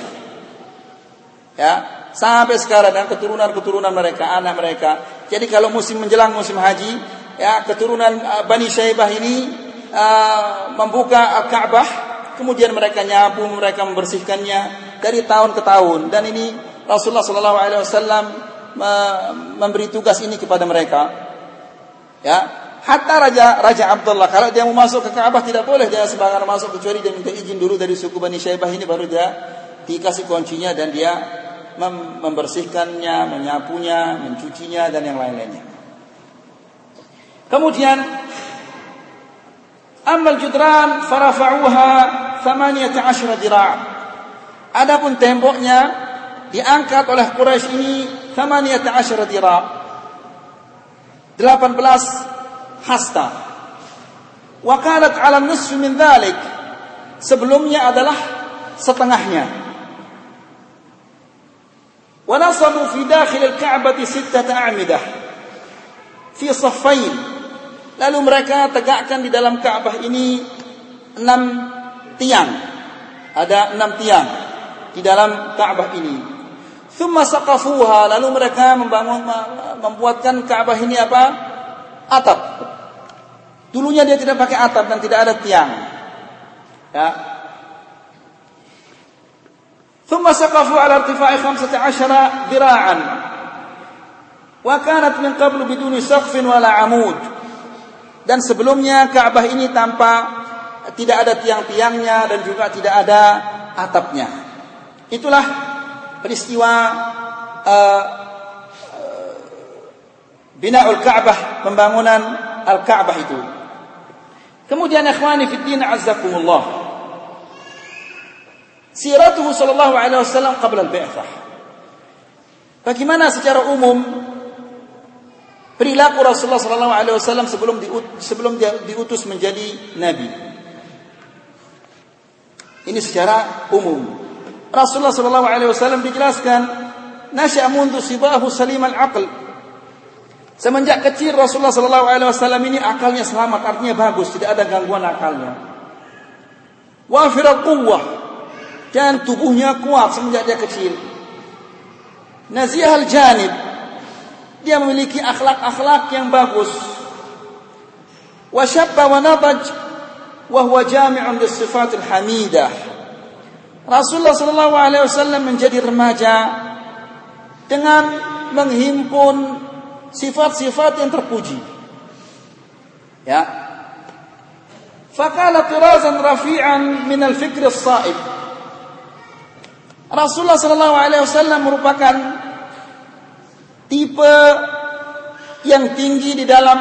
Ya, sampai sekarang dan keturunan-keturunan mereka, anak mereka. Jadi kalau musim menjelang musim haji, ya keturunan uh, Bani Syaibah ini uh, membuka Ka'bah, kemudian mereka nyapu, mereka membersihkannya dari tahun ke tahun dan ini Rasulullah Shallallahu alaihi wasallam memberi tugas ini kepada mereka. Ya, Hatta Raja Raja Abdullah kalau dia mau masuk ke Ka'bah tidak boleh dia sembarangan masuk kecuali dia minta izin dulu dari suku Bani Syaibah ini baru dia dikasih kuncinya dan dia mem membersihkannya, menyapunya, mencucinya dan yang lain-lainnya. Kemudian amal judran farafa'uha 18 dira'. Adapun temboknya diangkat oleh Quraisy ini 18 dira'. 18 hasta. Wa kanat 'ala nisf min dhalik. Sebelumnya adalah setengahnya. Nasabu fi dakhil al-Ka'bah sittah a'midah fi saffain. Lalu mereka tegakkan di dalam Ka'bah ini enam tiang. Ada enam tiang di dalam Ka'bah ini. Thumma saqafuha lalu mereka membangun membuatkan Ka'bah ini apa? Atap. Dulunya dia tidak pakai atap dan tidak ada tiang. Ya. ثم سقفوا على ارتفاع خمسة عشر ذراعا وكانت من قبل بدون سقف ولا عمود dan sebelumnya Ka'bah ini tanpa tidak ada tiang-tiangnya dan juga tidak ada atapnya. Itulah peristiwa uh, uh, binaul Ka'bah, pembangunan Al-Ka'bah itu. Kemudian ikhwani fi din azzakumullah. Siratuhu sallallahu alaihi wasallam qabla al-bi'tsah. Bagaimana secara umum perilaku Rasulullah sallallahu alaihi wasallam sebelum sebelum dia diutus menjadi nabi? Ini secara umum. Rasulullah sallallahu alaihi wasallam dijelaskan nasya mundu sibahu salim al-aql Semenjak kecil Rasulullah Sallallahu Alaihi Wasallam ini akalnya selamat, artinya bagus, tidak ada gangguan akalnya. Wafir kuwah dan tubuhnya kuat semenjak dia kecil. Nazih al janib dia memiliki akhlak-akhlak yang bagus. Wasyabba wa nabaj wa huwa jami'un sifat al hamidah. Rasulullah sallallahu alaihi wasallam menjadi remaja dengan menghimpun sifat-sifat yang terpuji. Ya. Fakala tirazan rafi'an min al-fikr as-sa'ib. Rasulullah Shallallahu Alaihi Wasallam merupakan tipe yang tinggi di dalam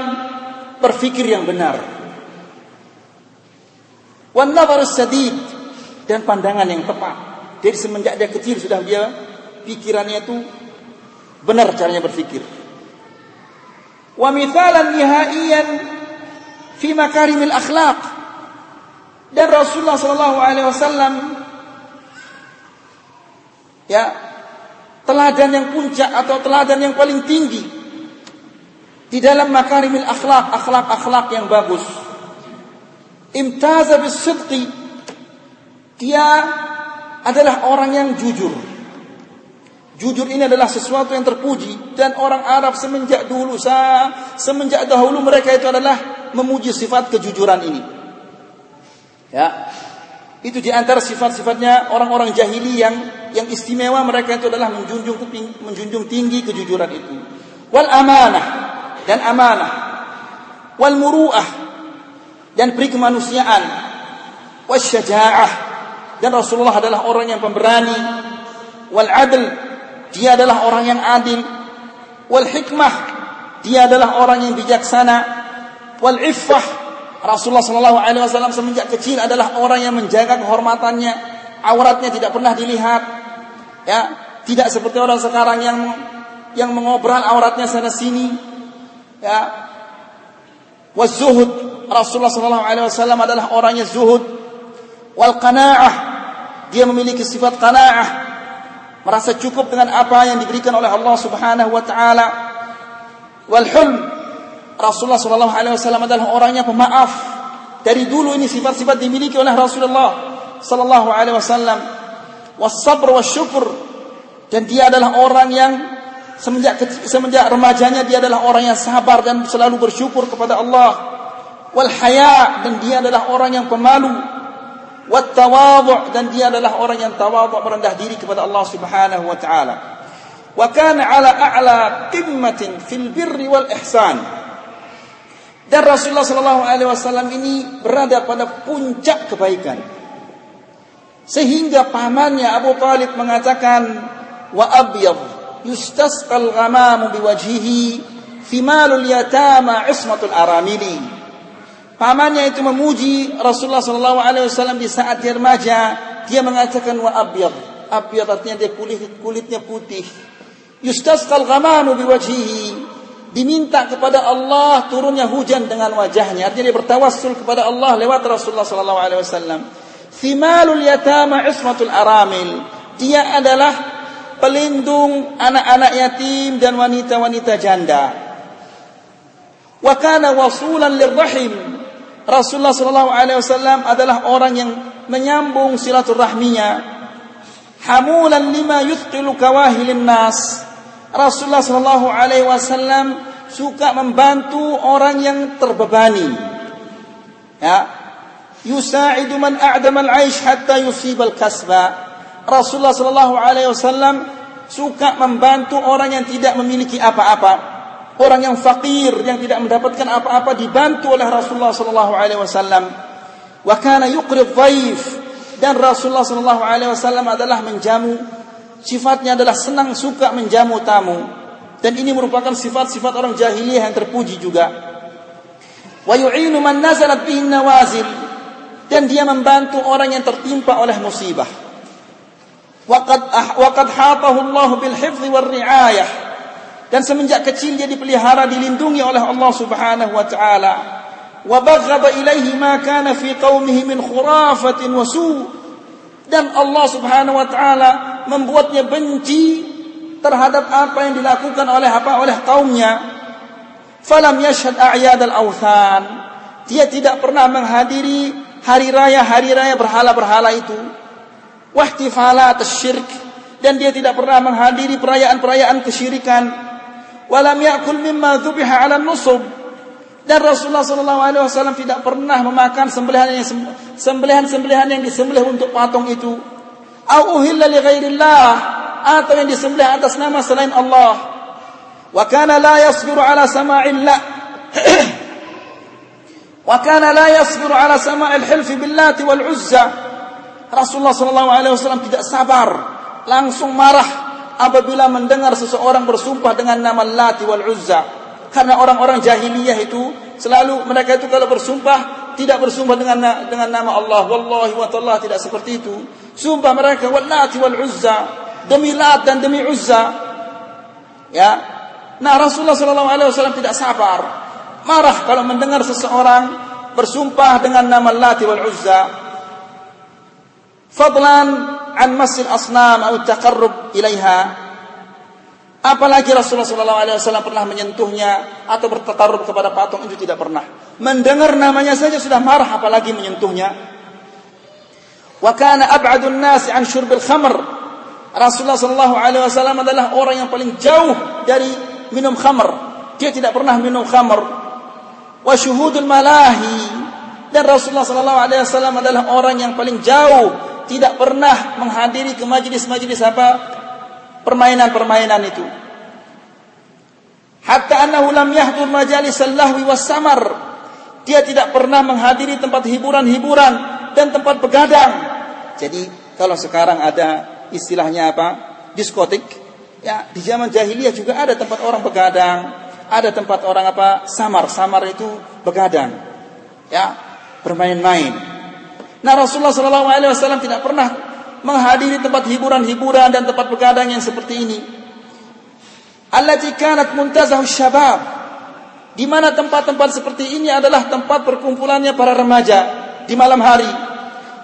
berfikir yang benar. Wanda baru sedih dan pandangan yang tepat. Dari semenjak dia kecil sudah dia pikirannya itu benar caranya berfikir. Wa mithalan nihaiyan fi makarimil akhlaq. Dan Rasulullah sallallahu alaihi wasallam ya teladan yang puncak atau teladan yang paling tinggi di dalam makarimil akhlak akhlak akhlak yang bagus imtaza bisidqi dia adalah orang yang jujur Jujur ini adalah sesuatu yang terpuji dan orang Arab semenjak dulu sah, semenjak dahulu mereka itu adalah memuji sifat kejujuran ini. Ya. Itu di antara sifat-sifatnya orang-orang jahili yang yang istimewa mereka itu adalah menjunjung menjunjung tinggi kejujuran itu. Wal amanah dan amanah. Wal muru'ah dan peri kemanusiaan. Wasyaja'ah dan Rasulullah adalah orang yang pemberani. Wal adl dia adalah orang yang adil. Wal hikmah, dia adalah orang yang bijaksana. Wal iffah, Rasulullah sallallahu alaihi wasallam semenjak kecil adalah orang yang menjaga kehormatannya, auratnya tidak pernah dilihat. Ya, tidak seperti orang sekarang yang yang mengobral auratnya sana sini. Ya. Wazuhud, Rasulullah sallallahu alaihi wasallam adalah orang yang zuhud. Wal qanaah, dia memiliki sifat qanaah merasa cukup dengan apa yang diberikan oleh Allah Subhanahu wa taala. Wal hulm Rasulullah sallallahu alaihi wasallam adalah orangnya pemaaf. Dari dulu ini sifat-sifat dimiliki oleh Rasulullah sallallahu alaihi wasallam wasabr wasyukur dan dia adalah orang yang semenjak semenjak remajanya dia adalah orang yang sabar dan selalu bersyukur kepada Allah. Wal haya dan dia adalah orang yang pemalu. Wat tawadhu dan dia adalah orang yang tawadhu merendah diri kepada Allah Subhanahu wa taala. Wa kana ala a'la qimmatin fil birri wal ihsan. Dan Rasulullah Shallallahu Alaihi Wasallam ini berada pada puncak kebaikan. Sehingga pamannya Abu Talib mengatakan, wa abyad yustasqal ghamamu biwajhihi thimalul yatama ismatul aramili. Pamannya itu memuji Rasulullah Shallallahu Alaihi Wasallam di saat dia remaja. Dia mengatakan wa abyad. Abyad artinya dia kulit kulitnya putih. Yustasqal ghamamu biwajhihi diminta kepada Allah turunnya hujan dengan wajahnya. Artinya dia bertawassul kepada Allah lewat Rasulullah sallallahu alaihi wasallam. Thimalul yatama ismatul aramil. Dia adalah pelindung anak-anak yatim dan wanita-wanita janda. Wa kana wasulan lirrahim. Rasulullah sallallahu alaihi wasallam adalah orang yang menyambung silaturahminya. Hamulan lima yuthqilu kawahilin nas Rasulullah Shallallahu Alaihi Wasallam suka membantu orang yang terbebani. Ya, yusa'idu man a'dam al-aish hatta yusib al-kasba. Rasulullah Shallallahu Alaihi Wasallam suka membantu orang yang tidak memiliki apa-apa. Orang yang fakir yang tidak mendapatkan apa-apa dibantu oleh Rasulullah Shallallahu Alaihi Wasallam. Wa kana yuqri dhaif dan Rasulullah Shallallahu Alaihi Wasallam adalah menjamu sifatnya adalah senang suka menjamu tamu dan ini merupakan sifat-sifat orang jahiliyah yang terpuji juga wa yu'inu man nazalat bihi nawazil dan dia membantu orang yang tertimpa oleh musibah. Waqad ah, waqad hatahu Allah bil hifdhi war riayah. Dan semenjak kecil dia dipelihara dilindungi oleh Allah Subhanahu wa taala. Wa baghaba ilaihi ma kana fi qaumihi min khurafatin wa su' dan Allah Subhanahu wa taala membuatnya benci terhadap apa yang dilakukan oleh apa? Oleh kaumnya. Falam yashhad a'yad al-awthan. Dia tidak pernah menghadiri hari raya-hari raya berhala-berhala itu. Wahtifalat syirk dan dia tidak pernah menghadiri perayaan-perayaan kesyirikan. Walam ya'kul mimma dhubiha 'ala nusub dan Rasulullah Shallallahu Alaihi Wasallam tidak pernah memakan sembelihan yang sembelihan sembelihan yang disembelih untuk patung itu. Li ghairillah atau yang disembelih atas nama selain Allah. Wa kana la yasbiru ala sama'il la yasbiru ala sama'il hilf billat wal uzza. Rasulullah sallallahu alaihi wasallam tidak sabar, langsung marah apabila mendengar seseorang bersumpah dengan nama Lati wal Uzza. Karena orang-orang jahiliyah itu selalu mereka itu kalau bersumpah tidak bersumpah dengan dengan nama Allah. Wallahi wa ta'ala tidak seperti itu. Sumpah mereka wallati wal uzza demi Lat dan demi Uzza. Ya. Nah, Rasulullah sallallahu alaihi wasallam tidak sabar. Marah kalau mendengar seseorang bersumpah dengan nama Lati wal Uzza. Fadlan an masil asnam atau taqarrub ilaiha Apalagi Rasulullah SAW pernah menyentuhnya atau bertakarub kepada patung itu tidak pernah. Mendengar namanya saja sudah marah, apalagi menyentuhnya. Wa kana ab'adun nasi an syurbil khamr. Rasulullah SAW adalah orang yang paling jauh dari minum khamr. Dia tidak pernah minum khamr. Wa syuhudul malahi. Dan Rasulullah SAW adalah orang yang paling jauh tidak pernah menghadiri ke majlis-majlis apa permainan-permainan itu. Hatta annahu lam yahdur majalis was-samar. Dia tidak pernah menghadiri tempat hiburan-hiburan dan tempat begadang. Jadi kalau sekarang ada istilahnya apa? diskotik, ya di zaman jahiliyah juga ada tempat orang begadang, ada tempat orang apa? samar. Samar itu begadang. Ya, bermain-main. Nah, Rasulullah SAW tidak pernah menghadiri tempat hiburan-hiburan dan tempat begadang yang seperti ini. Allati kanat muntazahu syabab. Di mana tempat-tempat seperti ini adalah tempat perkumpulannya para remaja di malam hari.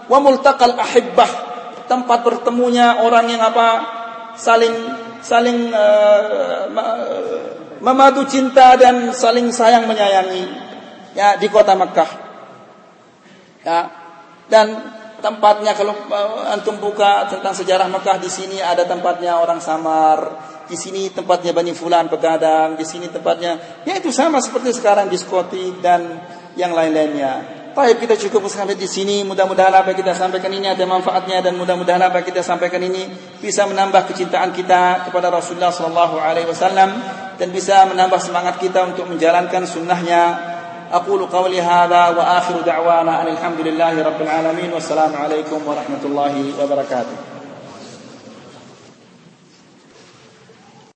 Wa multaqal ahibbah, tempat bertemunya orang yang apa? saling saling uh, memadu cinta dan saling sayang menyayangi ya di kota Makkah. Ya. Dan tempatnya kalau uh, antum buka tentang sejarah Mekah di sini ada tempatnya orang samar, di sini tempatnya Bani Fulan begadang, di sini tempatnya ya itu sama seperti sekarang diskotik dan yang lain-lainnya. Baik kita cukup sampai di sini. Mudah-mudahan apa yang kita sampaikan ini ada manfaatnya dan mudah-mudahan apa yang kita sampaikan ini bisa menambah kecintaan kita kepada Rasulullah Sallallahu Alaihi Wasallam dan bisa menambah semangat kita untuk menjalankan sunnahnya أقول قولي هذا وآخر دعوانا أن الحمد لله رب العالمين والسلام عليكم ورحمة الله وبركاته